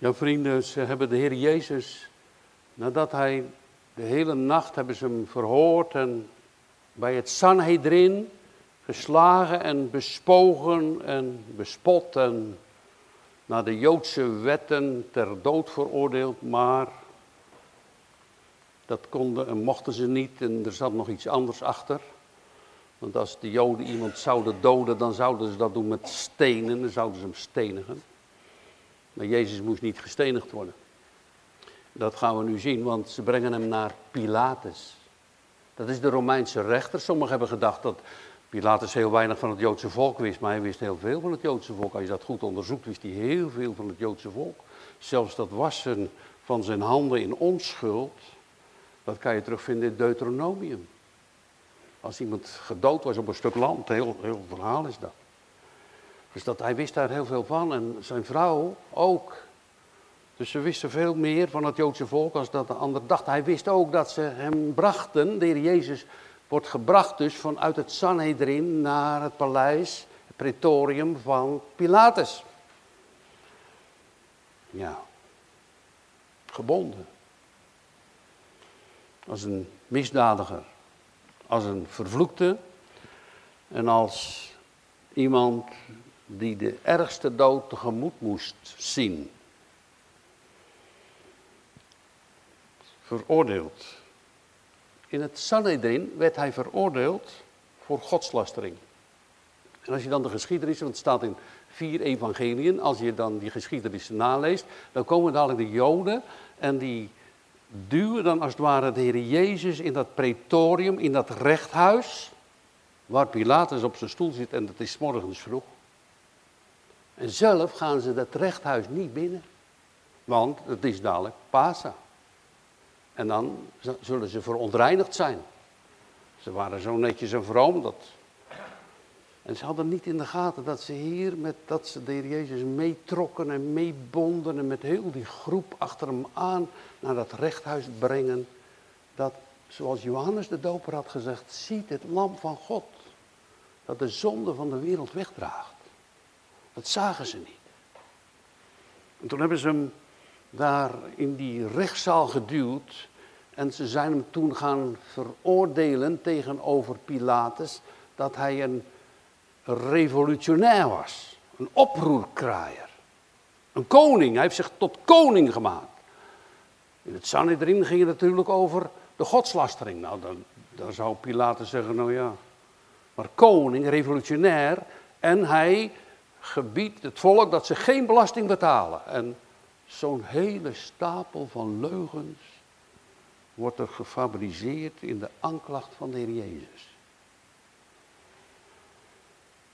Ja, vrienden, ze hebben de Heer Jezus, nadat hij de hele nacht hebben ze hem verhoord en bij het Sanhedrin geslagen en bespogen en bespot en naar de Joodse wetten ter dood veroordeeld, maar dat konden en mochten ze niet en er zat nog iets anders achter. Want als de Joden iemand zouden doden, dan zouden ze dat doen met stenen, dan zouden ze hem stenigen. Maar Jezus moest niet gestenigd worden. Dat gaan we nu zien, want ze brengen hem naar Pilatus. Dat is de Romeinse rechter. Sommigen hebben gedacht dat Pilatus heel weinig van het Joodse volk wist, maar hij wist heel veel van het Joodse volk. Als je dat goed onderzoekt, wist hij heel veel van het Joodse volk. Zelfs dat wassen van zijn handen in onschuld, dat kan je terugvinden in Deuteronomium. Als iemand gedood was op een stuk land, heel, heel verhaal is dat. Dus dat, hij wist daar heel veel van en zijn vrouw ook. Dus ze wisten veel meer van het Joodse volk als dat de ander dacht. Hij wist ook dat ze hem brachten, de Jezus wordt gebracht dus vanuit het Sanhedrin naar het paleis, het praetorium van Pilatus. Ja, gebonden. Als een misdadiger, als een vervloekte en als iemand die de ergste dood tegemoet moest zien. Veroordeeld. In het Sanhedrin werd hij veroordeeld voor godslastering. En als je dan de geschiedenis, want het staat in vier evangeliën, als je dan die geschiedenis naleest, dan komen dadelijk de Joden en die duwen dan als het ware de Heer Jezus in dat pretorium, in dat rechthuis, waar Pilatus op zijn stoel zit en dat is morgens vroeg. En zelf gaan ze dat rechthuis niet binnen, want het is dadelijk Pasa. En dan zullen ze verontreinigd zijn. Ze waren zo netjes en vroom dat. En ze hadden niet in de gaten dat ze hier met dat ze de heer Jezus meetrokken en meebonden en met heel die groep achter hem aan naar dat rechthuis brengen. Dat, zoals Johannes de Doper had gezegd, ziet het lam van God. Dat de zonde van de wereld wegdraagt. Dat zagen ze niet. En toen hebben ze hem daar in die rechtszaal geduwd. En ze zijn hem toen gaan veroordelen tegenover Pilatus dat hij een revolutionair was. Een oproerkraaier. Een koning. Hij heeft zich tot koning gemaakt. In het Sanhedrin ging het natuurlijk over de godslastering. Nou, dan, dan zou Pilatus zeggen, nou ja. Maar koning, revolutionair. En hij gebiedt het volk dat ze geen belasting betalen. En zo'n hele stapel van leugens wordt er gefabriceerd in de aanklacht van de Heer Jezus.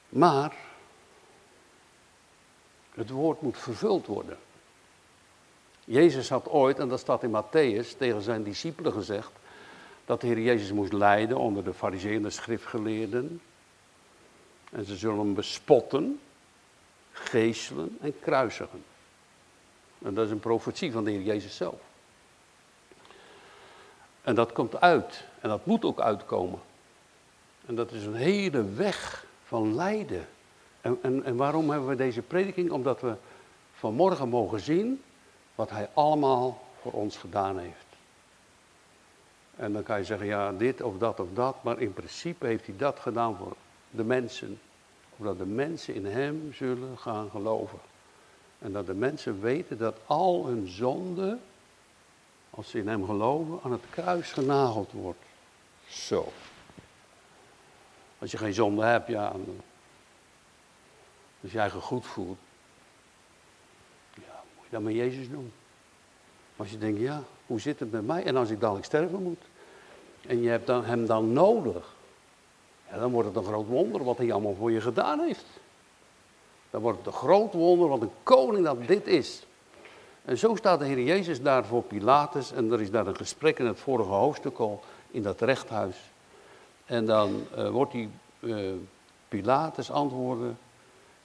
Maar het woord moet vervuld worden. Jezus had ooit, en dat staat in Matthäus, tegen zijn discipelen gezegd, dat de Heer Jezus moest lijden onder de fariseeën en de schriftgeleerden. En ze zullen hem bespotten, geeselen en kruisigen. En dat is een profetie van de Heer Jezus zelf. En dat komt uit. En dat moet ook uitkomen. En dat is een hele weg van lijden. En, en, en waarom hebben we deze prediking? Omdat we vanmorgen mogen zien wat hij allemaal voor ons gedaan heeft. En dan kan je zeggen, ja, dit of dat of dat, maar in principe heeft hij dat gedaan voor de mensen. Omdat de mensen in hem zullen gaan geloven. En dat de mensen weten dat al hun zonde, als ze in hem geloven, aan het kruis genageld wordt. Zo. Als je geen zonde hebt, ja. Als je eigen goed voelt. Ja, moet je dat met Jezus doen. Als je denkt, ja, hoe zit het met mij? En als ik dadelijk sterven moet. En je hebt dan, hem dan nodig. Ja, dan wordt het een groot wonder wat hij allemaal voor je gedaan heeft. Dan wordt het een groot wonder wat een koning dat dit is. En zo staat de Heer Jezus daar voor Pilatus. En er is daar een gesprek in het vorige hoofdstuk al in dat rechthuis. En dan uh, wordt die uh, Pilatus antwoorden.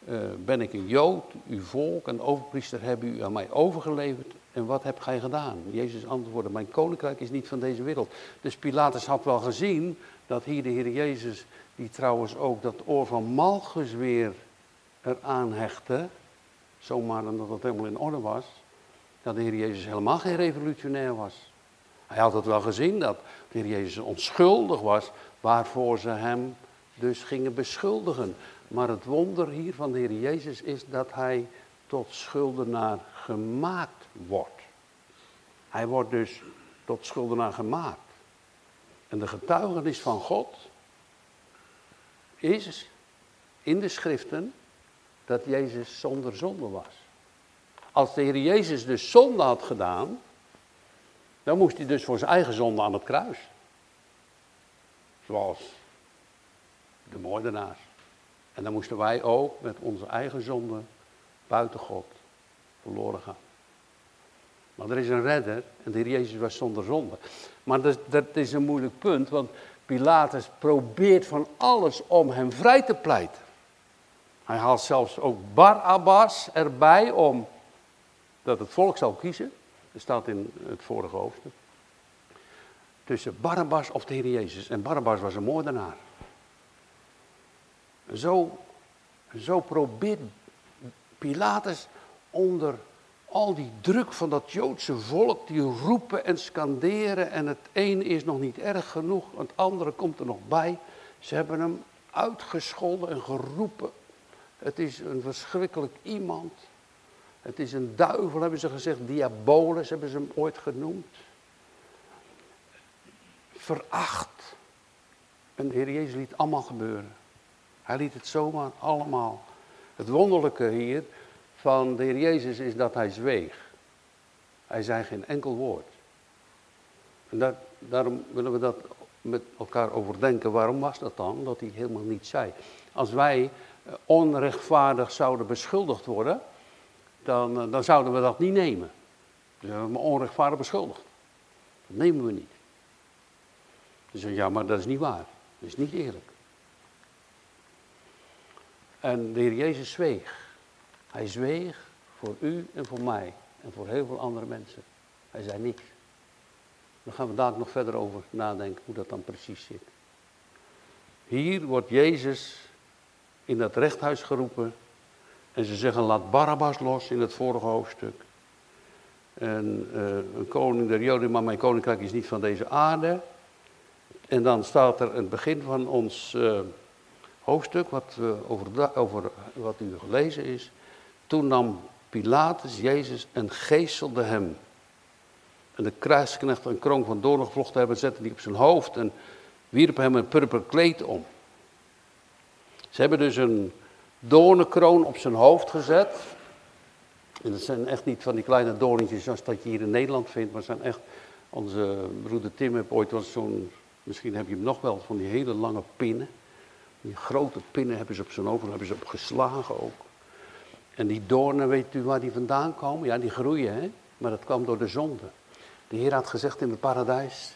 Uh, ben ik een Jood, uw volk en overpriester hebben u aan mij overgeleverd. En wat hebt gij gedaan? Jezus antwoordde, mijn koninkrijk is niet van deze wereld. Dus Pilatus had wel gezien dat hier de Heer Jezus, die trouwens ook dat oor van Malchus weer eraan hechtte, zomaar omdat het helemaal in orde was, dat de Heer Jezus helemaal geen revolutionair was. Hij had het wel gezien dat de Heer Jezus onschuldig was, waarvoor ze hem dus gingen beschuldigen. Maar het wonder hier van de Heer Jezus is dat hij tot schuldenaar gemaakt wordt. Hij wordt dus tot schuldenaar gemaakt. En de getuigenis van God is in de schriften dat Jezus zonder zonde was. Als de Heer Jezus dus zonde had gedaan, dan moest hij dus voor zijn eigen zonde aan het kruis. Zoals de moordenaars. En dan moesten wij ook met onze eigen zonde buiten God verloren gaan. Maar er is een redder en de Heer Jezus was zonder zonde. Maar dat, dat is een moeilijk punt, want Pilatus probeert van alles om hem vrij te pleiten. Hij haalt zelfs ook Barabbas erbij om dat het volk zou kiezen. Dat staat in het vorige hoofdstuk. Tussen Barabbas of de Heer Jezus. En Barabbas was een moordenaar. Zo, zo probeert Pilatus onder al die druk van dat Joodse volk, die roepen en scanderen en het een is nog niet erg genoeg, het andere komt er nog bij. Ze hebben hem uitgescholden en geroepen. Het is een verschrikkelijk iemand. Het is een duivel, hebben ze gezegd. Diabolus hebben ze hem ooit genoemd. Veracht. En de Heer Jezus liet allemaal gebeuren. Hij liet het zomaar allemaal. Het wonderlijke hier van de Heer Jezus is dat hij zweeg. Hij zei geen enkel woord. En dat, daarom willen we dat met elkaar overdenken. Waarom was dat dan? Dat hij helemaal niet zei. Als wij eh, onrechtvaardig zouden beschuldigd worden, dan, eh, dan zouden we dat niet nemen. Dus we onrechtvaardig beschuldigd. Dat nemen we niet. Dus ja, maar dat is niet waar. Dat is niet eerlijk. En de Heer Jezus zweeg. Hij zweeg voor u en voor mij en voor heel veel andere mensen. Hij zei niks. Daar gaan we daar nog verder over nadenken hoe dat dan precies zit. Hier wordt Jezus in dat rechthuis geroepen en ze zeggen laat Barabbas los in het vorige hoofdstuk. En uh, een koning der Joden, maar mijn koninkrijk is niet van deze aarde. En dan staat er het begin van ons uh, hoofdstuk, wat, uh, over, over wat u gelezen is. Toen nam Pilatus Jezus en geestelde hem. En de kruisknecht een kroon van doorn gevlochten hebben, zette die op zijn hoofd en wierp hem een purper kleed om. Ze hebben dus een doornenkroon op zijn hoofd gezet. En dat zijn echt niet van die kleine doorntjes zoals dat je hier in Nederland vindt, maar zijn echt, onze broeder Tim heeft ooit wel zo'n, misschien heb je hem nog wel, van die hele lange pinnen. Die grote pinnen hebben ze op zijn hoofd, hebben ze op geslagen ook. En die doornen, weet u waar die vandaan komen? Ja, die groeien, hè? maar dat kwam door de zonde. De Heer had gezegd in het paradijs,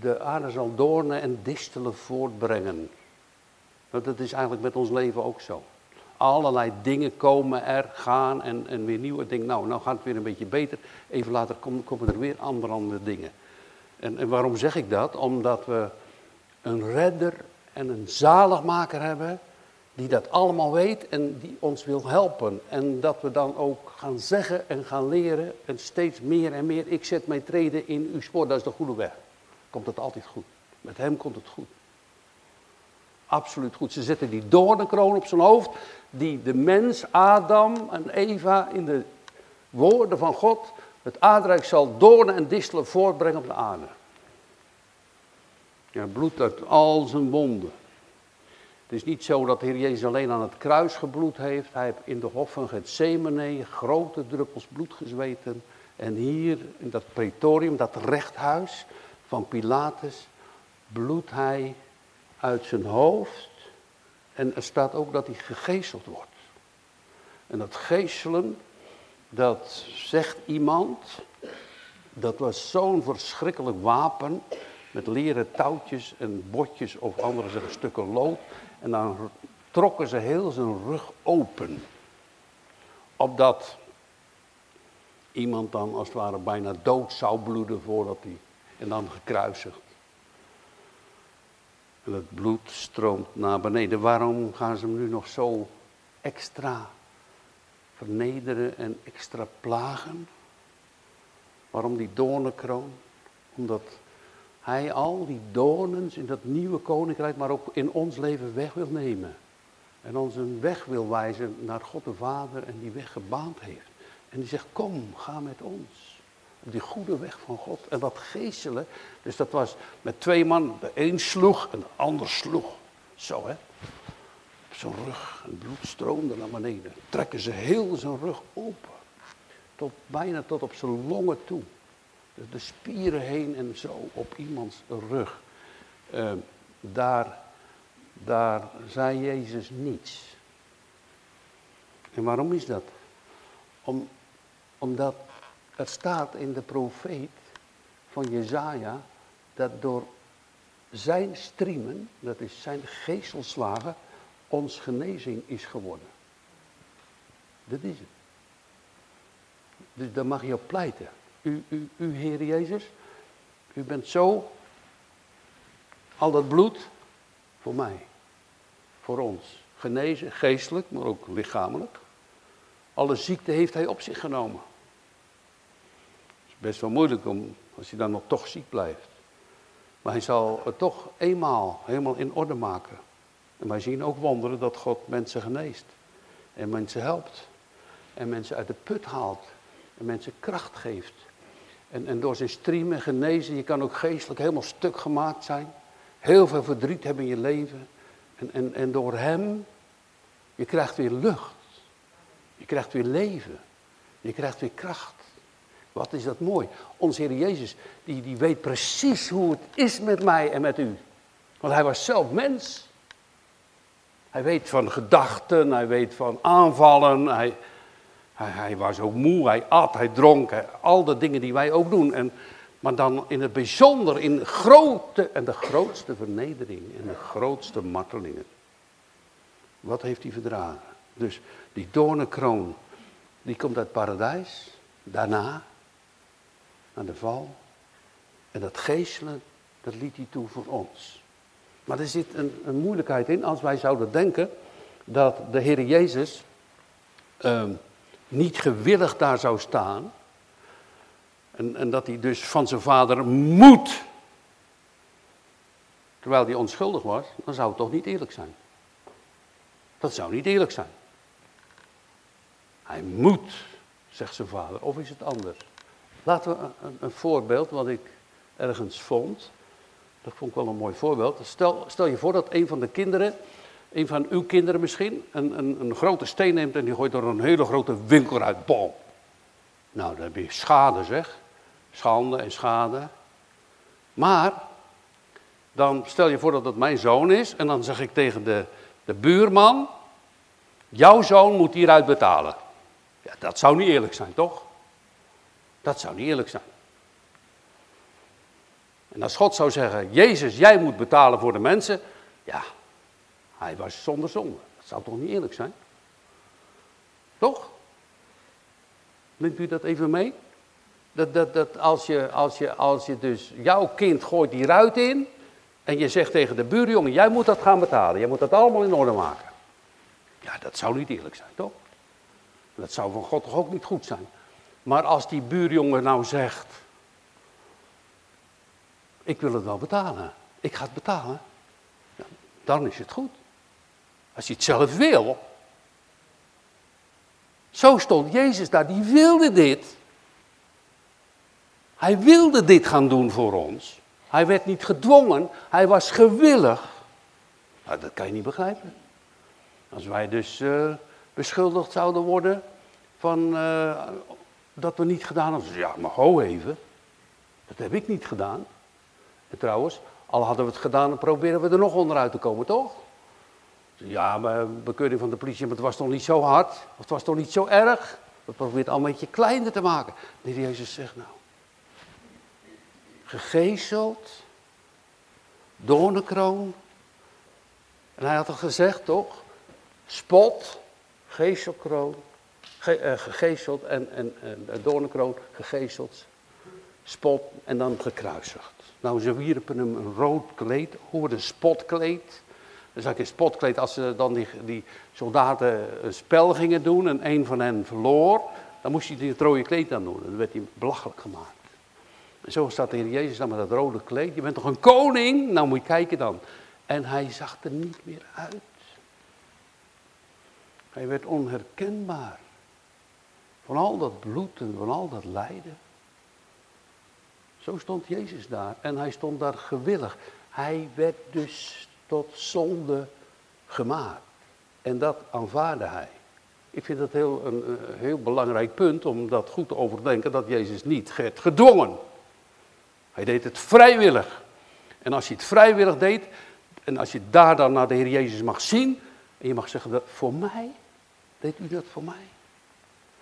de aarde zal doornen en distelen voortbrengen. Nou, dat is eigenlijk met ons leven ook zo. Allerlei dingen komen er, gaan en, en weer nieuwe dingen. Nou, nou gaat het weer een beetje beter. Even later komen, komen er weer andere, andere dingen. En, en waarom zeg ik dat? Omdat we een redder en een zaligmaker hebben die dat allemaal weet en die ons wil helpen. En dat we dan ook gaan zeggen en gaan leren en steeds meer en meer. Ik zet mijn treden in uw spoor, dat is de goede weg. Komt het altijd goed. Met hem komt het goed. Absoluut goed. Ze zetten die doornenkroon op zijn hoofd, die de mens, Adam en Eva, in de woorden van God, het aardrijk zal doornen en distelen voortbrengen op de aarde. Ja, bloed uit al zijn wonden. Het is niet zo dat de Heer Jezus alleen aan het kruis gebloed heeft. Hij heeft in de hof van Gethsemane grote druppels bloed gezweten. En hier in dat praetorium, dat rechthuis van Pilatus, bloedt hij uit zijn hoofd. En er staat ook dat hij gegezeld wordt. En dat geeselen, dat zegt iemand, dat was zo'n verschrikkelijk wapen met leren touwtjes en botjes of andere zeggen, stukken lood. En dan trokken ze heel zijn rug open. Opdat iemand dan als het ware bijna dood zou bloeden voordat hij. En dan gekruisigd. En het bloed stroomt naar beneden. Waarom gaan ze hem nu nog zo extra vernederen en extra plagen. Waarom die doornenkroon? Omdat hij al die doornen in dat nieuwe koninkrijk, maar ook in ons leven weg wil nemen. En ons een weg wil wijzen naar God de Vader en die weg gebaand heeft. En die zegt, kom, ga met ons. Op die goede weg van God. En dat geestelen, dus dat was met twee man, de een sloeg en de ander sloeg. Zo hè. Op zijn rug, en bloed stroomde naar beneden. Trekken ze heel zijn rug open. Tot, bijna tot op zijn longen toe. Dus de spieren heen en zo op iemands rug. Uh, daar, daar zei Jezus niets. En waarom is dat? Om, omdat het staat in de profeet van Jezaja dat door zijn striemen, dat is zijn geestelslagen, ons genezing is geworden. Dat is het. Dus daar mag je op pleiten. U, u, u, Heer Jezus, u bent zo, al dat bloed, voor mij, voor ons. Genezen, geestelijk, maar ook lichamelijk. Alle ziekte heeft hij op zich genomen. Het is best wel moeilijk om, als hij dan nog toch ziek blijft. Maar hij zal het toch eenmaal helemaal in orde maken. En wij zien ook wonderen dat God mensen geneest. En mensen helpt. En mensen uit de put haalt. En mensen kracht geeft. En, en door zijn streamen genezen, je kan ook geestelijk helemaal stuk gemaakt zijn. Heel veel verdriet hebben in je leven. En, en, en door hem, je krijgt weer lucht. Je krijgt weer leven. Je krijgt weer kracht. Wat is dat mooi. Onze Heer Jezus, die, die weet precies hoe het is met mij en met u. Want hij was zelf mens. Hij weet van gedachten, hij weet van aanvallen. Hij, hij, was ook moe, hij at, hij dronk. al de dingen die wij ook doen. En, maar dan in het bijzonder, in grote en de grootste vernedering. En de grootste martelingen. Wat heeft hij verdragen? Dus die doornenkroon, die komt uit paradijs. Daarna, aan de val. En dat geestelen, dat liet hij toe voor ons. Maar er zit een, een moeilijkheid in als wij zouden denken dat de Heer Jezus ehm, niet gewillig daar zou staan. En, en dat hij dus van zijn vader moet. Terwijl hij onschuldig was, dan zou het toch niet eerlijk zijn. Dat zou niet eerlijk zijn. Hij moet, zegt zijn vader, of is het anders? Laten we een, een, voorbeeld wat ik ergens vond. Dat vond ik wel een mooi voorbeeld. Stel, stel je voor dat een van de kinderen, een van uw kinderen misschien, een, een, een grote steen neemt en die gooit door een hele grote winkel uit. Bom. Nou, dan heb je schade zeg. Schande en schade. Maar, dan stel je voor dat het mijn zoon is en dan zeg ik tegen de, de buurman, jouw zoon moet hieruit betalen. Ja, dat zou niet eerlijk zijn, toch? Dat zou niet eerlijk zijn. En als God zou zeggen, Jezus, jij moet betalen voor de mensen. Ja, hij was zonder zonde. Dat zou toch niet eerlijk zijn? Toch? Neemt u dat even mee? Dat, dat, dat als, je, als, je, als je dus jouw kind gooit die ruit in. En je zegt tegen de buurjongen, jij moet dat gaan betalen. Jij moet dat allemaal in orde maken. Ja, dat zou niet eerlijk zijn, toch? Dat zou van God toch ook niet goed zijn. Maar als die buurjongen nou zegt, ik wil het wel betalen, ik ga het betalen, dan is het goed. Als je het zelf wil. Zo stond Jezus daar, die wilde dit. Hij wilde dit gaan doen voor ons. Hij werd niet gedwongen, hij was gewillig. Nou, dat kan je niet begrijpen. Als wij dus uh, beschuldigd zouden worden van uh, dat we niet gedaan hebben. Ja, maar ho even. Dat heb ik niet gedaan. En trouwens, al hadden we het gedaan, dan proberen we er nog onderuit te komen, toch? Ja, maar bekeuring van de politie, maar het was toch niet zo hard? Of het was toch niet zo erg? We proberen het al een beetje kleiner te maken. Nee, Jezus zegt nou. Gegezeld, doornenkroon. En hij had het gezegd, toch? Spot, geestelkroon, ge, uh, gegezeld en, en, en doornenkroon, gegezeld, spot en dan gekruisigd. Nou, ze wierpen hem een rood kleed, hoe een spotkleed. Zag ik in spotkleed, als ze dan die, die soldaten een spel gingen doen en een van hen verloor, dan moest hij het rode kleed aan doen. Dan werd hij belachelijk gemaakt. En zo staat de Jezus dan met dat rode kleed. Je bent toch een koning? Nou moet je kijken dan. En hij zag er niet meer uit. Hij werd onherkenbaar. Van al dat bloed en van al dat lijden. Zo stond Jezus daar. En hij stond daar gewillig. Hij werd dus tot zonde gemaakt. En dat aanvaarde hij. Ik vind dat heel, een, heel belangrijk punt om dat goed te overdenken, dat Jezus niet werd gedwongen. Hij deed het vrijwillig. En als hij het vrijwillig deed, en als je daar dan naar de Heer Jezus mag zien, en je mag zeggen, voor mij, deed u dat voor mij?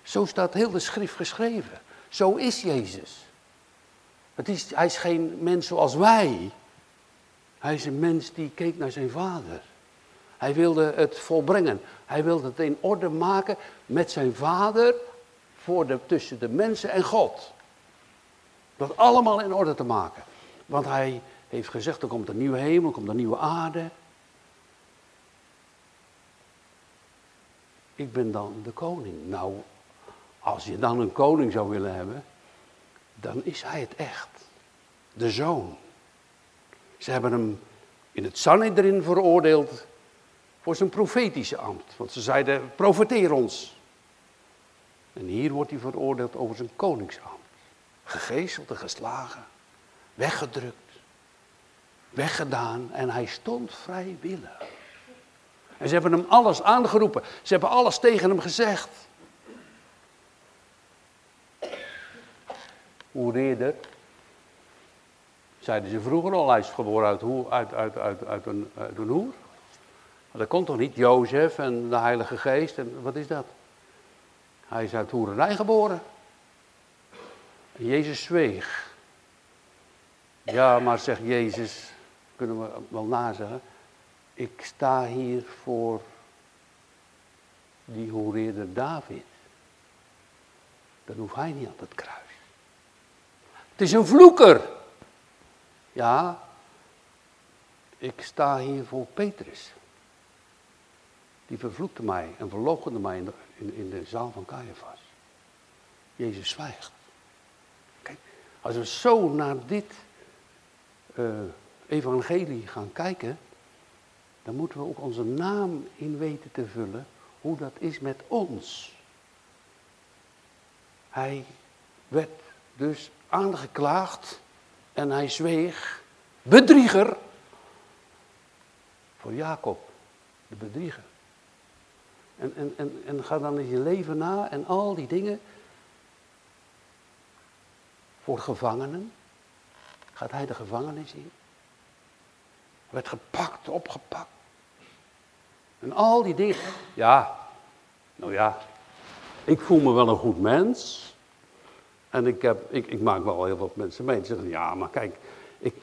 Zo staat heel de schrift geschreven. Zo is Jezus. Het is, hij is geen mens zoals wij. Hij is een mens die keek naar zijn vader. Hij wilde het volbrengen. Hij wilde het in orde maken met zijn vader voor de, tussen de mensen en God. Dat allemaal in orde te maken. Want hij heeft gezegd, er komt een nieuwe hemel, er komt een nieuwe aarde. Ik ben dan de koning. Nou, als je dan een koning zou willen hebben, dan is hij het echt. De zoon. Ze hebben hem in het Sanhedrin veroordeeld voor zijn profetische ambt. Want ze zeiden, profeteer ons. En hier wordt hij veroordeeld over zijn koningsambt. Gegezeld en geslagen, weggedrukt, weggedaan en hij stond vrijwillig. En ze hebben hem alles aangeroepen. Ze hebben alles tegen hem gezegd. Hoe zeiden ze vroeger al, hij is geboren uit, uit, uit, uit, uit, een, uit een hoer. Maar dat komt toch niet, Jozef en de Heilige Geest en wat is dat? Hij is uit hoererij geboren. En Jezus zweeg. Ja, maar zegt Jezus, kunnen we wel nazeggen. Ik sta hier voor die hoereerder David. Dan hoeft hij niet aan het kruis. Het is een vloeker. Ja, ik sta hier voor Petrus. Die vervloekte mij en verloochende mij in de, in, de zaal van Caiaphas. Jezus zwijgt. Kijk, als we zo naar dit uh, evangelie gaan kijken, dan moeten we ook onze naam in weten te vullen, hoe dat is met ons. Hij werd dus aangeklaagd en hij zweeg, bedrieger, voor Jacob, de bedrieger. En, en, en, en ga dan in je leven na en al die dingen. Voor gevangenen. Gaat hij de gevangenis in? Werd gepakt, opgepakt. En al die dingen. Ja, nou ja. Ik voel me wel een goed mens. En ik, heb, ik, ik maak wel heel wat mensen mee. Die zeggen, ja, maar kijk. Ik,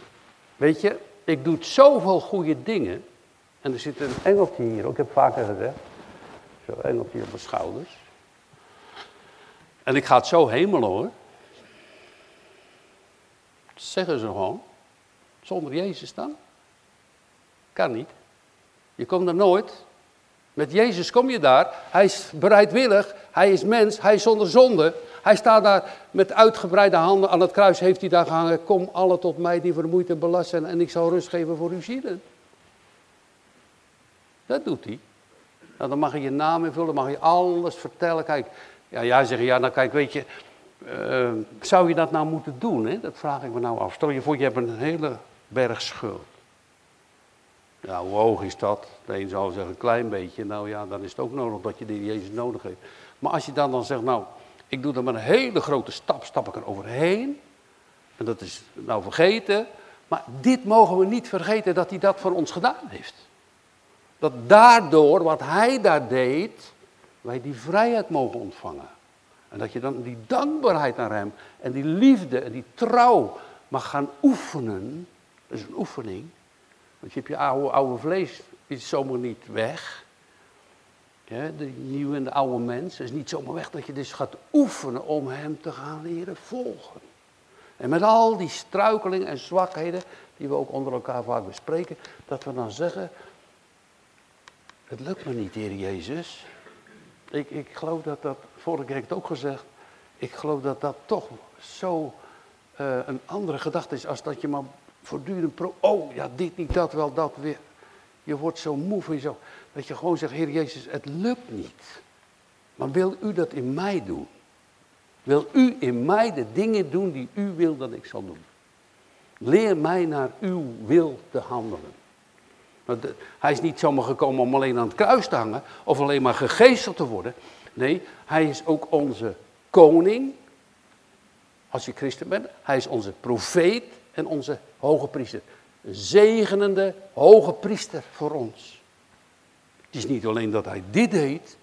weet je, ik doe zoveel goede dingen. En er zit een engeltje hier, ik heb vaker gezegd. Zo, engeltje op mijn schouders. En ik ga het zo hemelen hoor. Dat zeggen ze gewoon. Zonder Jezus dan? Kan niet. Je komt er nooit. Met Jezus kom je daar. Hij is bereidwillig. Hij is mens. Hij is zonder zonde. Hij staat daar met uitgebreide handen aan het kruis. Heeft hij daar gehangen. Kom alle tot mij die vermoeid en belast zijn. En ik zal rust geven voor uw zielen. Dat doet hij. Nou, dan mag je je naam invullen. Mag je alles vertellen. Kijk. Ja, jij zegt ja, nou kijk, weet je. Uh, zou je dat nou moeten doen? Hè? Dat vraag ik me nou af. Stel je voor, je hebt een hele berg schuld. Ja, hoe hoog is dat? De een zou zeggen een klein beetje. Nou ja, dan is het ook nodig dat je die Jezus nodig heeft. Maar als je dan dan zegt, nou, ik doe er maar een hele grote stap, stap ik er overheen. En dat is nou vergeten. Maar dit mogen we niet vergeten dat hij dat voor ons gedaan heeft. Dat daardoor, wat hij daar deed, wij die vrijheid mogen ontvangen. En dat je dan die dankbaarheid naar hem en die liefde en die trouw mag gaan oefenen. Dat is een oefening. Want je hebt je oude, oude vlees, is zomaar niet weg. De nieuwe en de oude mens. is niet zomaar weg dat je dus gaat oefenen om hem te gaan leren volgen. En met al die struikelingen en zwakheden, die we ook onder elkaar vaak bespreken, dat we dan zeggen, het lukt me niet, Heer Jezus. Ik, ik geloof dat dat, vorige keer heb ik het ook gezegd, ik geloof dat dat toch zo uh, een andere gedachte is als dat je maar voortdurend pro, oh ja, dit niet, dat wel, dat weer. Je wordt zo moe van jezelf, dat je gewoon zegt, Heer Jezus, het lukt niet. Maar wil u dat in mij doen? Wil u in mij de dingen doen die u wil dat ik zal doen? Leer mij naar uw wil te handelen. Hij is niet zomaar gekomen om alleen aan het kruis te hangen of alleen maar gegeesteld te worden. Nee, hij is ook onze koning, als je christen bent. Hij is onze profeet en onze hoge priester. Een zegenende hoge priester voor ons. Het is niet alleen dat hij dit deed,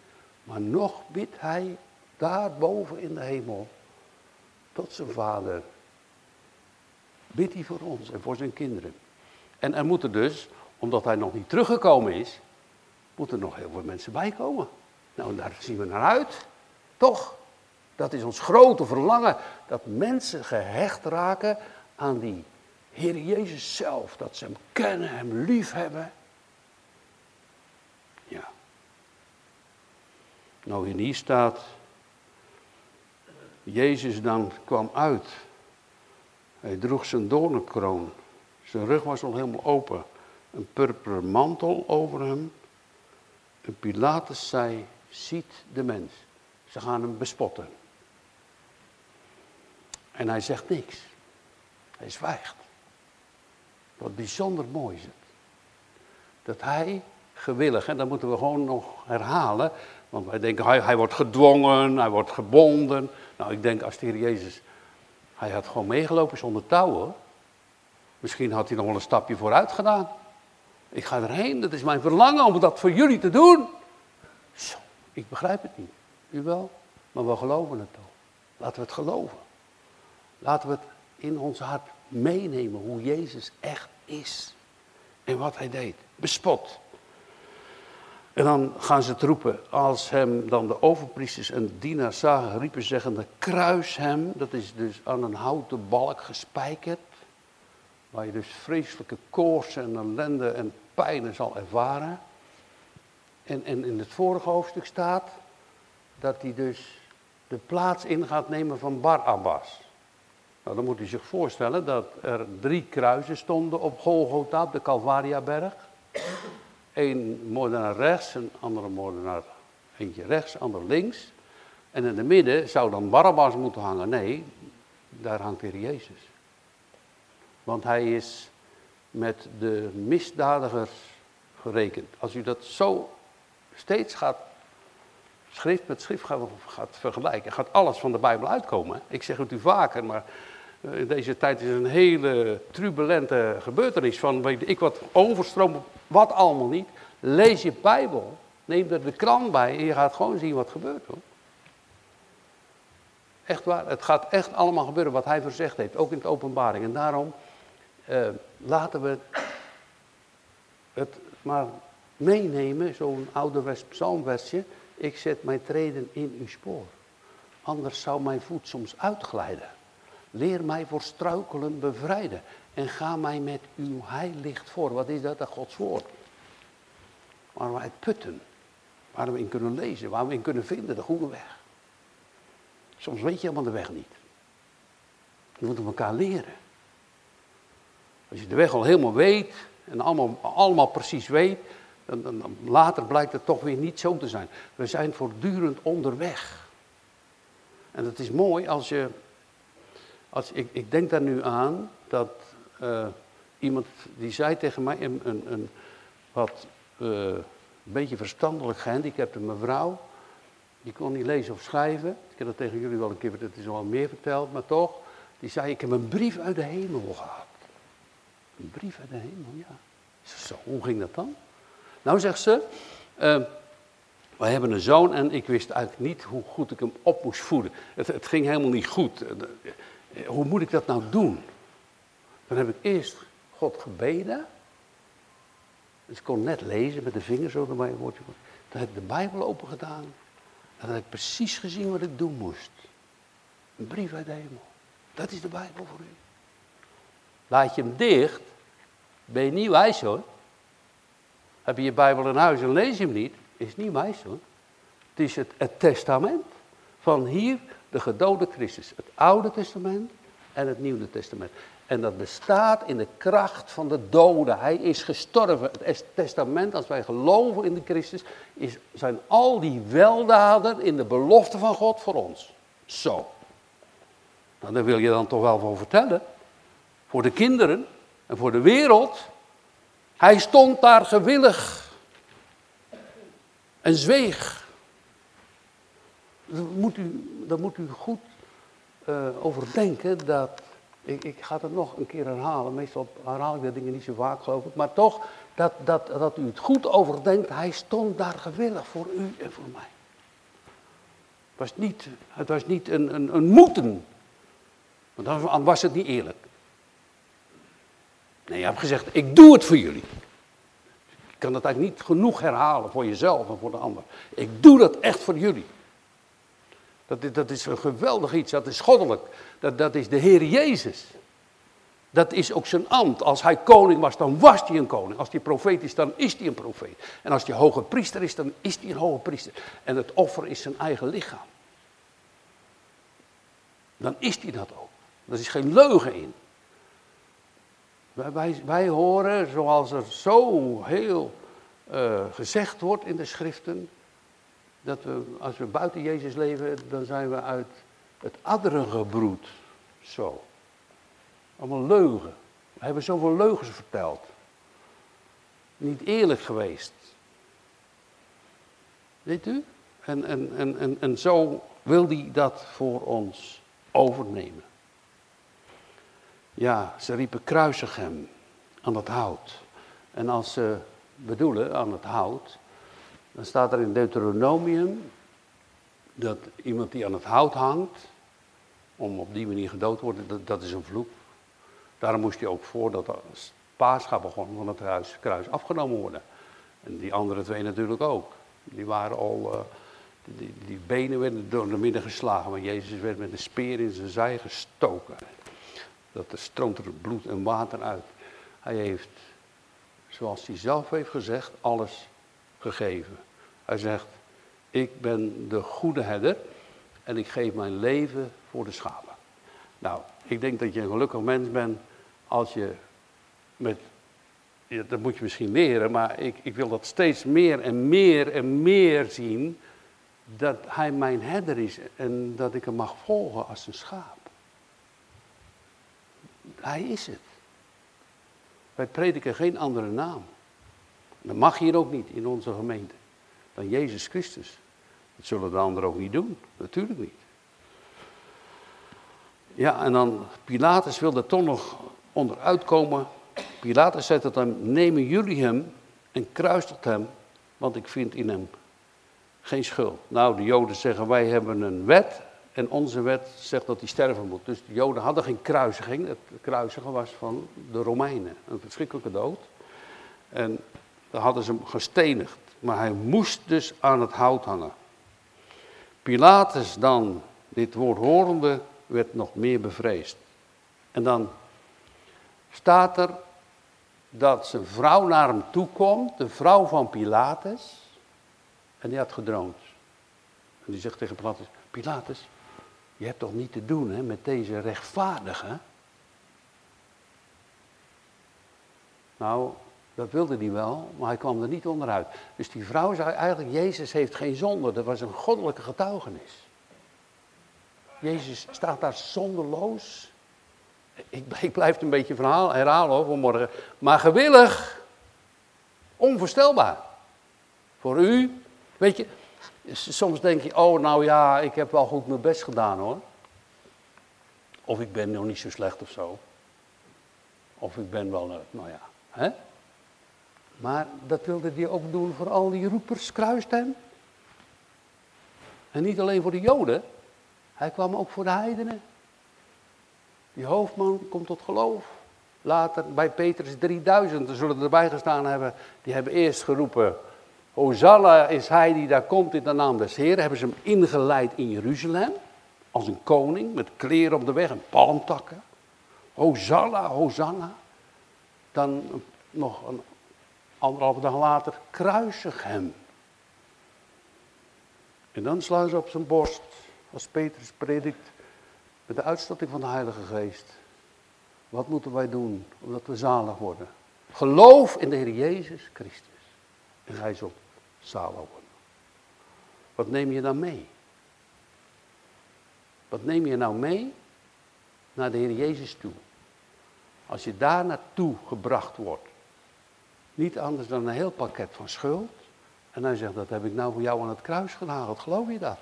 maar nog bidt hij daarboven in de hemel tot zijn vader. Bidt hij voor ons en voor zijn kinderen. En er moeten dus, omdat hij nog niet teruggekomen is, moeten nog heel veel mensen bij komen. Nou, daar zien we naar uit. Toch? Dat is ons grote verlangen. Dat mensen gehecht raken aan die Heer Jezus zelf. Dat ze hem kennen, hem lief hebben. Ja. Nou, hier staat. Jezus dan kwam uit. Hij droeg zijn doornenkroon. Zijn rug was al helemaal open. Een purperen mantel over hem. En Pilatus zei, ziet de mens. Ze gaan hem bespotten. En hij zegt niks. Hij zwijgt. Wat bijzonder mooi is het. Dat hij gewillig, en dat moeten we gewoon nog herhalen. Want wij denken, hij, hij wordt gedwongen, hij wordt gebonden. Nou, ik denk als de Heer Jezus, hij had gewoon meegelopen zonder touwen. Misschien had hij nog wel een stapje vooruit gedaan. Ik ga erheen, dat is mijn verlangen om dat voor jullie te doen. Zo, ik begrijp het niet. U wel? Maar we geloven het toch. Laten we het geloven. Laten we het in ons hart meenemen hoe Jezus echt is. En wat hij deed. Bespot. En dan gaan ze het roepen. Als hem dan de overpriesters en dienaars zagen, riepen zeggende, kruis hem. Dat is dus aan een houten balk gespijkerd. Waar je dus vreselijke koorts en ellende en pijnen zal ervaren. En, en in het vorige hoofdstuk staat dat hij dus de plaats in gaat nemen van Barabbas. Nou, dan moet u zich voorstellen dat er drie kruisen stonden op Golgotha, op de Calvariaberg. Eén moordenaar rechts, een andere moordenaar, eentje rechts, ander links. En in het midden zou dan Barabbas moeten hangen. Nee, daar hangt weer Jezus. Want hij is met de misdadigers gerekend. Als u dat zo steeds gaat, schrift met schrift gaat, gaat vergelijken, gaat alles van de Bijbel uitkomen. Ik zeg het u vaker, maar in deze tijd is een hele turbulente gebeurtenis van weet ik wat overstromen, wat allemaal niet. Lees je Bijbel, neem er de krant bij en je gaat gewoon zien wat gebeurt hoor. Echt waar, het gaat echt allemaal gebeuren wat hij verzegd heeft, ook in de openbaring. En daarom eh, laten we het maar meenemen, zo'n ouderwets psalmversje. Ik zet mijn treden in uw spoor, anders zou mijn voet soms uitglijden. Leer mij voor struikelen bevrijden. En ga mij met uw heilicht voor. Wat is dat? Dat Gods woord. Waar we het putten. Waar we in kunnen lezen. Waar we in kunnen vinden. De goede weg. Soms weet je helemaal de weg niet. Je moet elkaar leren. Als je de weg al helemaal weet. En allemaal, allemaal precies weet. Dan, dan, later blijkt het toch weer niet zo te zijn. We zijn voortdurend onderweg. En het is mooi als je als, ik, ik denk daar nu aan dat uh, iemand die zei tegen mij, een, een, een wat uh, een beetje verstandelijk gehandicapte mevrouw, die kon niet lezen of schrijven. Ik heb dat tegen jullie wel een keer, dat is al meer verteld, maar toch. Die zei, ik heb een brief uit de hemel gehad. Een brief uit de hemel, ja. Zo, hoe ging dat dan? Nou, zegt ze, uh, wij hebben een zoon en ik wist eigenlijk niet hoe goed ik hem op moest voeden. Het, het ging helemaal niet goed. Eh, hoe moet ik dat nou doen? Dan heb ik eerst God gebeden. Dus ik kon net lezen met de vingers zo erbij. Woordje. Dan heb ik de Bijbel open gedaan. En dan heb ik precies gezien wat ik doen moest. Een brief uit de hemel. Dat is de Bijbel voor u. Laat je hem dicht, ben je niet wijs hoor. heb je je Bijbel in huis en lees je hem niet, is niet mij zo. Het is het testament van hier de gedode Christus. Het Oude Testament en het Nieuwe Testament. En dat bestaat in de kracht van de doden. Hij is gestorven. Het testament, als wij geloven in de Christus, is, zijn al die weldaden in de belofte van God voor ons. Zo. Nou, daar wil je dan toch wel van vertellen. Voor de kinderen en voor de wereld. Hij stond daar gewillig. En zweeg. Daar moet u, daar moet u goed uh, over denken dat ik, ik, ga het nog een keer herhalen. Meestal herhaal ik dat dingen niet zo vaak, geloof ik. Maar toch, dat, dat, dat u het goed overdenkt. Hij stond daar gewillig voor u en voor mij. Het was niet, het was niet een, een, een moeten. Want dan was het niet eerlijk. Nee, je hebt gezegd, ik doe het voor jullie. Je kan dat eigenlijk niet genoeg herhalen voor jezelf en voor de ander. Ik doe dat echt voor jullie. Dat, dat is een geweldig iets, dat is goddelijk. Dat, dat is de Heer Jezus. Dat is ook zijn ambt. Als hij koning was, dan was hij een koning. Als hij profeet is, dan is hij een profeet. En als hij hoge priester is, dan is hij een hoge priester. En het offer is zijn eigen lichaam. Dan is hij dat ook. Er is geen leugen in. Wij, wij, horen, zoals er zo heel uh, gezegd wordt in de schriften, dat we, als we buiten Jezus leven, dan zijn we uit het adderengebroed. Zo. Allemaal leugen. We hebben zoveel leugens verteld. Niet eerlijk geweest. Weet u? En, en, en, en, en zo wil hij dat voor ons overnemen. Ja, ze riepen kruisig hem aan het hout. En als ze bedoelen aan het hout, dan staat er in Deuteronomium dat iemand die aan het hout hangt, om op die manier gedood te worden, dat, is een vloek. Daarom moest hij ook voordat het paascha begon van het kruis afgenomen worden. En die andere twee natuurlijk ook. Die waren al, uh, die, die, benen werden door de midden geslagen, maar Jezus werd met een speer in zijn zij gestoken. Dat er stroomt er bloed en water uit. Hij heeft, zoals hij zelf heeft gezegd, alles gegeven. Hij zegt, ik ben de goede herder en ik geef mijn leven voor de schapen. Nou, ik denk dat je een gelukkig mens bent als je met, dat moet je misschien leren, maar ik, ik wil dat steeds meer en meer en meer zien, dat hij mijn herder is en dat ik hem mag volgen als een schaap. Hij is het. Wij prediken geen andere naam. Dat mag hier ook niet in onze gemeente. Dan Jezus Christus. Dat zullen de anderen ook niet doen. Natuurlijk niet. Ja, en dan Pilatus wilde toch nog onderuit komen. Pilatus zegt het hem, nemen jullie hem en kruisigt hem, want ik vind in hem geen schuld. Nou, de Joden zeggen, wij hebben een wet en onze wet zegt dat hij sterven moet. Dus de Joden hadden geen kruisiging. Het kruisigen was van de Romeinen. Een verschrikkelijke dood. En dan hadden ze hem gestenigd. Maar hij moest dus aan het hout hangen. Pilatus dan, dit woord horende, werd nog meer bevreesd. En dan staat er dat zijn vrouw naar hem toe komt, de vrouw van Pilatus. En die had gedroomd. En die zegt tegen Pilatus, Pilatus, je hebt toch niet te doen hè, met deze rechtvaardige? Nou, dat wilde hij wel, maar hij kwam er niet onderuit. Dus die vrouw zei eigenlijk, Jezus heeft geen zonde. Dat was een goddelijke getuigenis. Jezus staat daar zonderloos. Ik, blijf het een beetje verhaal, herhalen hoor, vanmorgen. Maar gewillig, onvoorstelbaar. Voor u, weet je, soms denk je, oh nou ja, ik heb wel goed mijn best gedaan hoor. Of ik ben nog niet zo slecht of zo. Of ik ben wel, nou ja, hè? Maar dat wilde hij ook doen voor al die roepers, kruist hem. En niet alleen voor de Joden, hij kwam ook voor de heidenen. Die hoofdman komt tot geloof. Later bij Petrus 3000, er zullen erbij gestaan hebben, die hebben eerst geroepen, Hosanna is hij die daar komt in de naam des Heeren. Hebben ze hem ingeleid in Jeruzalem, als een koning, met kleren op de weg en palmtakken. Hosanna, Hosanna. Dan nog een anderhalve dag later, kruisig hem. En dan slaan ze op zijn borst, als Petrus predikt, met de uitstorting van de Heilige Geest. Wat moeten wij doen, omdat we zalig worden? Geloof in de Heer Jezus Christus. En hij zal zalig worden. Wat neem je dan mee? Wat neem je nou mee naar de Heer Jezus toe? Als je daar naartoe gebracht wordt, niet anders dan een heel pakket van schuld. En hij zegt, dat heb ik nou voor jou aan het kruis genageld. Geloof je dat?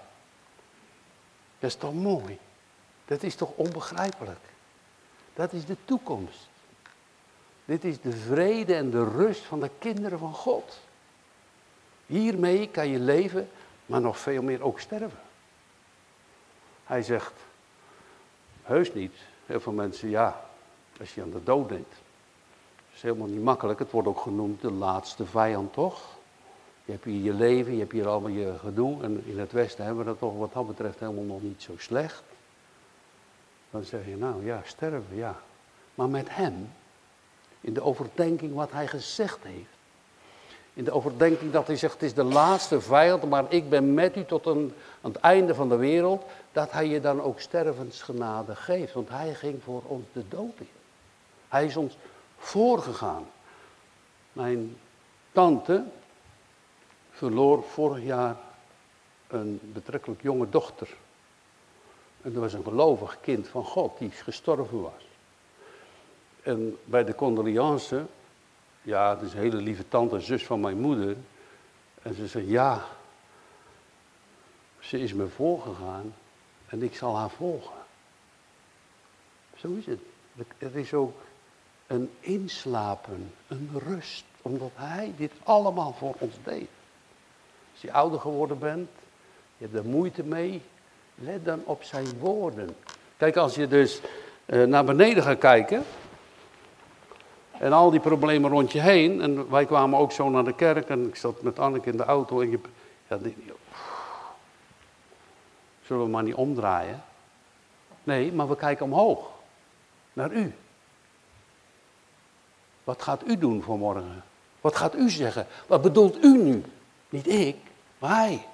Dat is toch mooi? Dat is toch onbegrijpelijk? Dat is de toekomst. Dit is de vrede en de rust van de kinderen van God. Hiermee kan je leven, maar nog veel meer ook sterven. Hij zegt, heus niet. Heel veel mensen, ja, als je aan de dood denkt. Is helemaal niet makkelijk. Het wordt ook genoemd de laatste vijand, toch? Je hebt hier je leven, je hebt hier allemaal je gedoe. En in het Westen hebben we dat toch wat dat betreft helemaal nog niet zo slecht. Dan zeg je, nou ja, sterven, ja. Maar met hem, in de overdenking wat hij gezegd heeft. In de overdenking dat hij zegt, het is de laatste vijand, maar ik ben met u tot aan het einde van de wereld. Dat hij je dan ook stervensgenade geeft. Want hij ging voor ons de dood in. Hij is ons voorgegaan. Mijn tante verloor vorig jaar een betrekkelijk jonge dochter. En dat was een gelovig kind van God die gestorven was. En bij de condoleance, ja, het is een hele lieve tante, zus van mijn moeder. En ze zei, ja, ze is me voorgegaan en ik zal haar volgen. Zo is het. Er is ook een inslapen, een rust, omdat hij dit allemaal voor ons deed. Als je ouder geworden bent, je hebt er moeite mee, let dan op zijn woorden. Kijk, als je dus uh, naar beneden gaat kijken, en al die problemen rond je heen, en wij kwamen ook zo naar de kerk, en ik zat met Anneke in de auto, en je, ja, die, zullen we maar niet omdraaien? Nee, maar we kijken omhoog, naar u. Wat gaat u doen voor morgen? Wat gaat u zeggen? Wat bedoelt u nu? Niet ik, maar hij.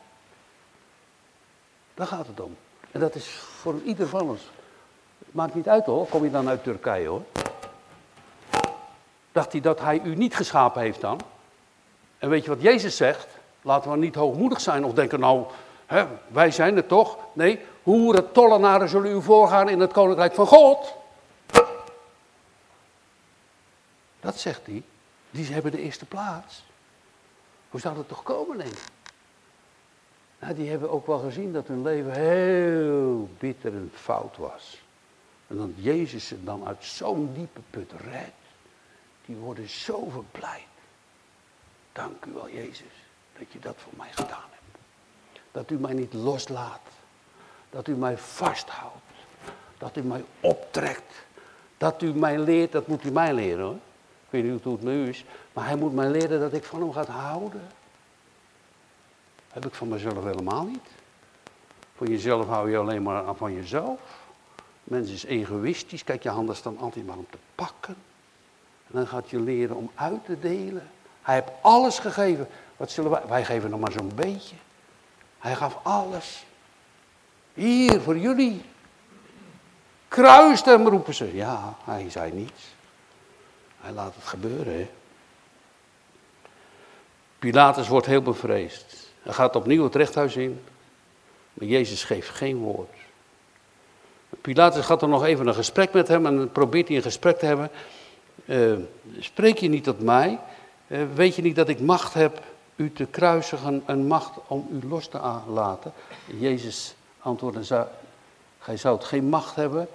Daar gaat het om. En dat is voor ieder van ons. Maakt niet uit hoor, kom je dan uit Turkije hoor. Dacht hij dat hij u niet geschapen heeft dan? En weet je wat Jezus zegt? Laten we niet hoogmoedig zijn of denken nou, hè, wij zijn het toch? Nee, hoeren, tollenaren zullen u voorgaan in het koninkrijk van God. Zegt hij. Die hebben de eerste plaats. Hoe zou dat toch komen, denk ik? Nou, die hebben ook wel gezien dat hun leven heel bitter en fout was. En dat Jezus ze dan uit zo'n diepe put redt. Die worden zo verblijd. Dank u wel, Jezus, dat je dat voor mij gedaan hebt. Dat u mij niet loslaat. Dat u mij vasthoudt. Dat u mij optrekt. Dat u mij leert, dat moet u mij leren hoor. Weet niet hoe het met u is. Maar hij moet mij leren dat ik van hem ga houden. Heb ik van mezelf helemaal niet. Van jezelf hou je alleen maar aan van jezelf. Mens is egoïstisch. Kijk, je handen staan altijd maar om te pakken. En dan gaat je leren om uit te delen. Hij heeft alles gegeven. Wat zullen wij? Wij geven nog maar zo'n beetje. Hij gaf alles. Hier, voor jullie. Kruist hem, roepen ze. Ja, hij zei niets. Hij laat het gebeuren. Pilatus wordt heel bevreesd. Hij gaat opnieuw het rechthuis in. Maar Jezus geeft geen woord. Pilatus gaat er nog even een gesprek met hem en probeert hij een gesprek te hebben. Uh, spreek je niet tot mij? Uh, weet je niet dat ik macht heb u te kruisigen en macht om u los te laten? Jezus antwoordde, gij zoudt geen macht hebben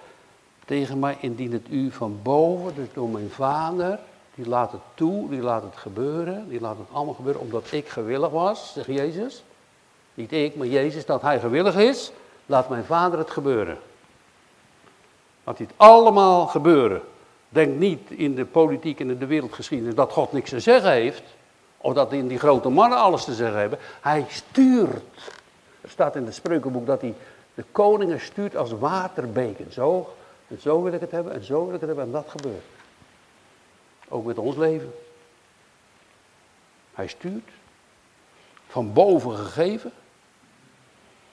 tegen mij indien het u van boven, dus door mijn vader, die laat het toe, die laat het gebeuren, die laat het allemaal gebeuren omdat ik gewillig was, zegt Jezus. Niet ik, maar Jezus, dat hij gewillig is, laat mijn vader het gebeuren. Laat het allemaal gebeuren. Denk niet in de politiek en in de wereldgeschiedenis dat God niks te zeggen heeft. Of dat in die grote mannen alles te zeggen hebben. Hij stuurt. Er staat in het spreukenboek dat hij de koningen stuurt als waterbeken. Zo, en zo wil ik het hebben en zo wil ik het hebben en dat gebeurt. Ook met ons leven. Hij stuurt. Van boven gegeven.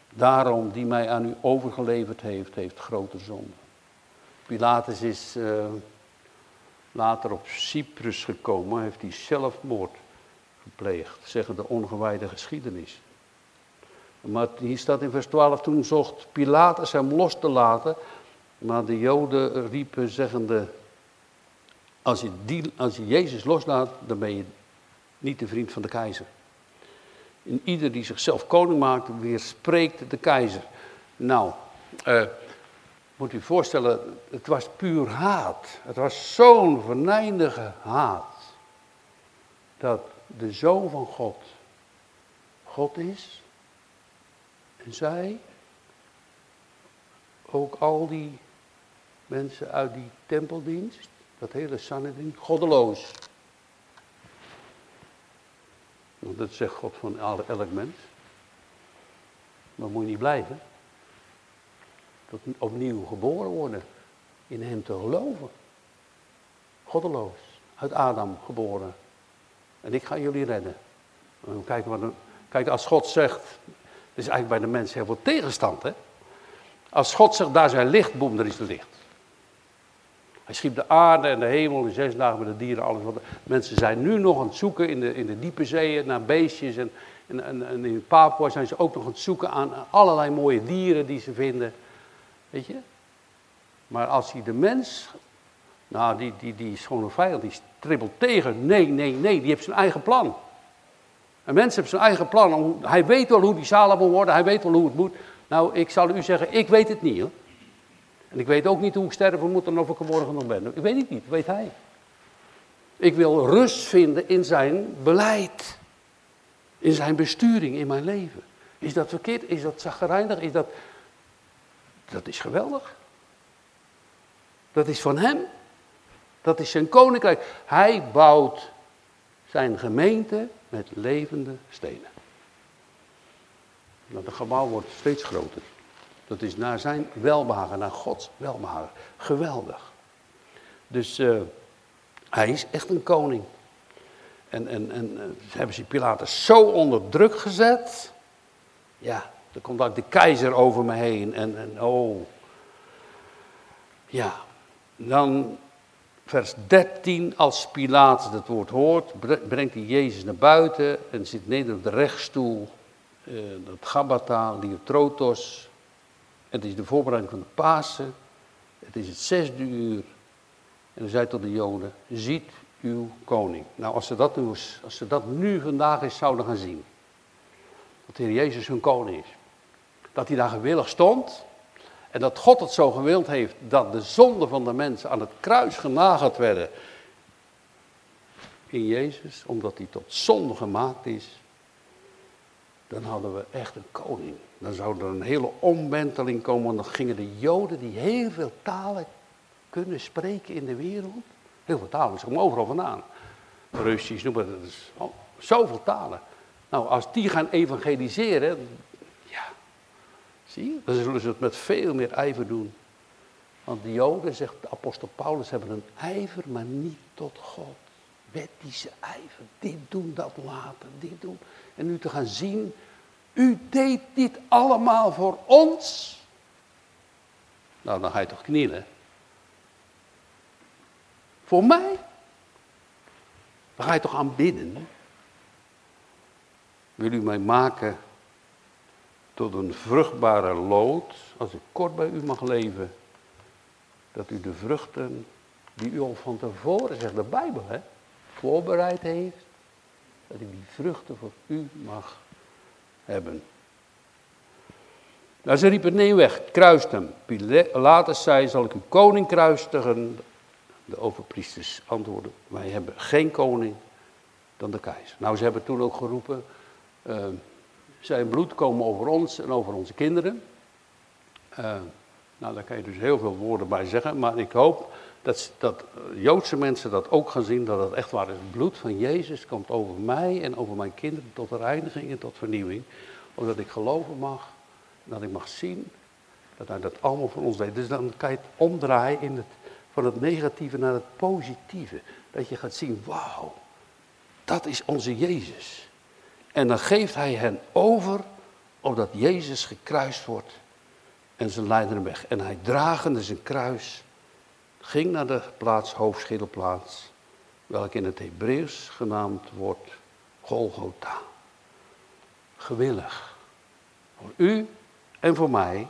Daarom die mij aan u overgeleverd heeft, heeft grote zonde. Pilatus is uh, later op Cyprus gekomen, heeft hij zelfmoord gepleegd, zeggen de ongewijde geschiedenis. Maar hier staat in vers 12, toen zocht Pilatus hem los te laten, maar de Joden riepen zeggende, als je, die, als je Jezus loslaat, dan ben je niet de vriend van de keizer. En ieder die zichzelf koning maakt, weerspreekt de keizer. Nou, uh, moet u voorstellen, het was puur haat. Het was zo'n venijnige haat. Dat de zoon van God God is. En zij, ook al die mensen uit die tempeldienst, dat hele Sanhedrin, goddeloos. Want dat zegt God van elk mens. Maar moet je niet blijven. Tot opnieuw geboren worden. In hem te geloven. Goddeloos. Uit Adam geboren. En ik ga jullie redden. Kijk, wat kijk, als God zegt. Er is eigenlijk bij de mensen heel veel tegenstand. Hè? Als God zegt, daar zijn licht, boem, er is licht. Hij schiep de aarde en de hemel in zes dagen met de dieren, alles wat. Mensen zijn nu nog aan het zoeken in de, in de diepe zeeën naar beestjes. En, en, en, in Papua zijn ze ook nog aan het zoeken aan allerlei mooie dieren die ze vinden. Weet je? Maar als hij de mens, nou die, die, die is gewoon een vijand, die stribbelt tegen. Nee, nee, nee, die heeft zijn eigen plan. Een mens heeft zijn eigen plan. Hij weet wel hoe die zalig moet worden, hij weet wel hoe het moet. Nou, ik zal u zeggen, ik weet het niet hoor. En ik weet ook niet hoe ik sterven moet en of ik er morgen nog ben. Ik weet het niet, weet hij. Ik wil rust vinden in zijn beleid. In zijn besturing in mijn leven. Is dat verkeerd? Is dat zagrijnig? Is dat... Dat is geweldig. Dat is van hem. Dat is zijn koninkrijk. Hij bouwt zijn gemeente met levende stenen. Dat gebouw wordt steeds groter. Dat is naar zijn welbehagen, naar Gods welbehagen. Geweldig. Dus uh, hij is echt een koning. En, en, en uh, hebben ze Pilatus zo onder druk gezet. Ja, er komt ook de keizer over me heen. En, en oh. Ja, dan vers 13. Als Pilatus het woord hoort, brengt hij Jezus naar buiten en zit neder op de rechtstoel. Uh, dat Gabata, Liotrotos, het is de voorbereiding van de Pasen. Het is het zesde uur. En hij zei tot de Joden, ziet uw koning. Nou, als ze dat nu, als ze dat nu vandaag eens zouden gaan zien. Dat de Heer Jezus hun koning is. Dat hij daar gewillig stond. En dat God het zo gewild heeft dat de zonden van de mensen aan het kruis genageld werden. In Jezus, omdat hij tot zonde gemaakt is. Dan hadden we echt een koning. Dan zou er een hele omwenteling komen, want dan gingen de Joden die heel veel talen kunnen spreken in de wereld. Heel veel talen, ze komen overal vandaan. Russisch, noem maar, dat oh, zoveel talen. Nou, als die gaan evangeliseren, ja, zie je, dan zullen ze het met veel meer ijver doen. Want de Joden, zegt de apostel Paulus, hebben een ijver, maar niet tot God. Wettische ijver, dit doen, dat laten, dit doen. En nu te gaan zien u deed dit allemaal voor ons. Nou, dan ga je toch knielen. Voor mij? Dan ga je toch aanbidden? Wil u mij maken tot een vruchtbare lood, als ik kort bij u mag leven, dat u de vruchten die u al van tevoren, zegt de Bijbel, hè, voorbereid heeft, dat ik die vruchten voor u mag hebben. Nou, ze riepen, nee weg, kruist hem. Later zei, zal ik uw koning kruistigen. De overpriesters antwoorden, wij hebben geen koning dan de keizer. Nou, ze hebben toen ook geroepen, uh, zijn bloed komen over ons en over onze kinderen. Uh, nou, daar kan je dus heel veel woorden bij zeggen, maar ik hoop dat, dat Joodse mensen dat ook gaan zien, dat het echt waar is. Het bloed van Jezus komt over mij en over mijn kinderen tot reiniging en tot vernieuwing. Omdat ik geloven mag, dat ik mag zien dat hij dat allemaal voor ons deed. Dus dan kan je het omdraaien in het, van het negatieve naar het positieve. Dat je gaat zien, wauw, Dat is onze Jezus. En dan geeft hij hen over, opdat Jezus gekruist wordt. En ze leiden hem weg. En hij dragende zijn kruis, ging naar de plaats, hoofdscheddelplaats, welke in het Hebreeuws genaamd wordt Golgotha. Gewillig. Voor u en voor mij,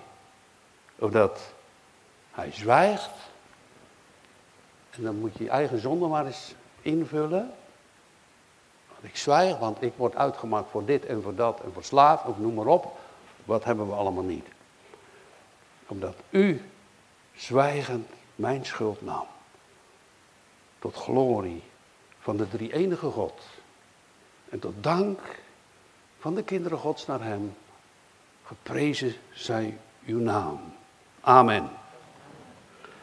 omdat hij zwijgt. En dan moet je je eigen zonde maar eens invullen. Ik zwijg, want ik word uitgemaakt voor dit en voor dat en voor slaaf, of noem maar op. Wat hebben we allemaal niet? Omdat u zwijgend mijn schuld nam. Tot glorie van de drie enige God. En tot dank van de kinderen Gods naar hem. Geprezen zij uw naam. Amen.